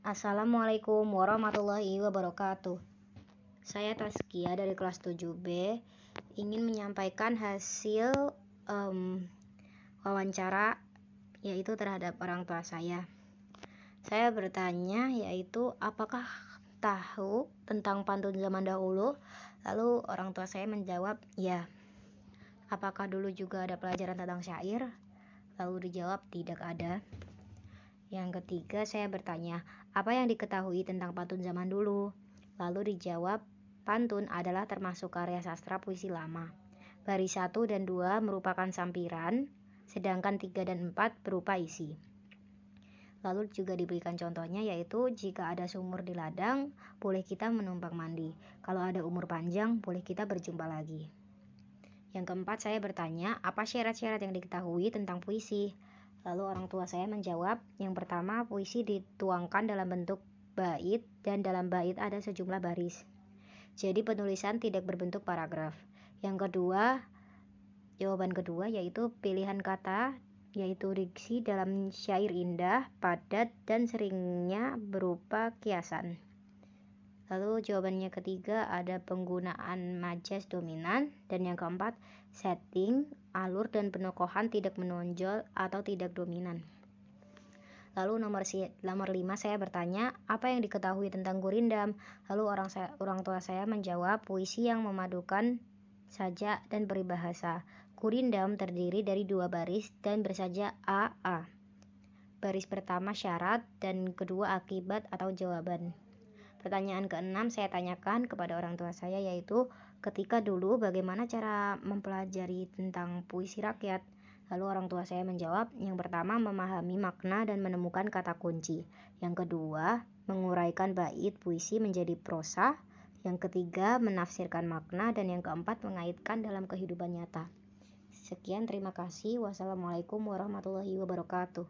Assalamualaikum warahmatullahi wabarakatuh. Saya Taskia dari kelas 7B ingin menyampaikan hasil um, wawancara yaitu terhadap orang tua saya. Saya bertanya yaitu apakah tahu tentang pantun zaman dahulu? Lalu orang tua saya menjawab, "Ya." Apakah dulu juga ada pelajaran tentang syair? Lalu dijawab, "Tidak ada." Yang ketiga, saya bertanya, apa yang diketahui tentang pantun zaman dulu? Lalu dijawab, pantun adalah termasuk karya sastra puisi lama. Baris 1 dan 2 merupakan sampiran, sedangkan 3 dan 4 berupa isi. Lalu juga diberikan contohnya yaitu jika ada sumur di ladang, boleh kita menumpang mandi. Kalau ada umur panjang, boleh kita berjumpa lagi. Yang keempat, saya bertanya, apa syarat-syarat yang diketahui tentang puisi? Lalu orang tua saya menjawab, yang pertama puisi dituangkan dalam bentuk bait dan dalam bait ada sejumlah baris. Jadi penulisan tidak berbentuk paragraf. Yang kedua, jawaban kedua yaitu pilihan kata yaitu diksi dalam syair indah, padat dan seringnya berupa kiasan. Lalu jawabannya ketiga ada penggunaan majas dominan dan yang keempat setting, alur dan penokohan tidak menonjol atau tidak dominan. Lalu nomor si, nomor 5 saya bertanya, apa yang diketahui tentang gurindam? Lalu orang saya, orang tua saya menjawab, puisi yang memadukan sajak dan peribahasa. Gurindam terdiri dari dua baris dan bersaja A A. Baris pertama syarat dan kedua akibat atau jawaban. Pertanyaan keenam saya tanyakan kepada orang tua saya yaitu ketika dulu bagaimana cara mempelajari tentang puisi rakyat. Lalu orang tua saya menjawab, yang pertama memahami makna dan menemukan kata kunci. Yang kedua, menguraikan bait puisi menjadi prosa. Yang ketiga, menafsirkan makna dan yang keempat mengaitkan dalam kehidupan nyata. Sekian terima kasih. Wassalamualaikum warahmatullahi wabarakatuh.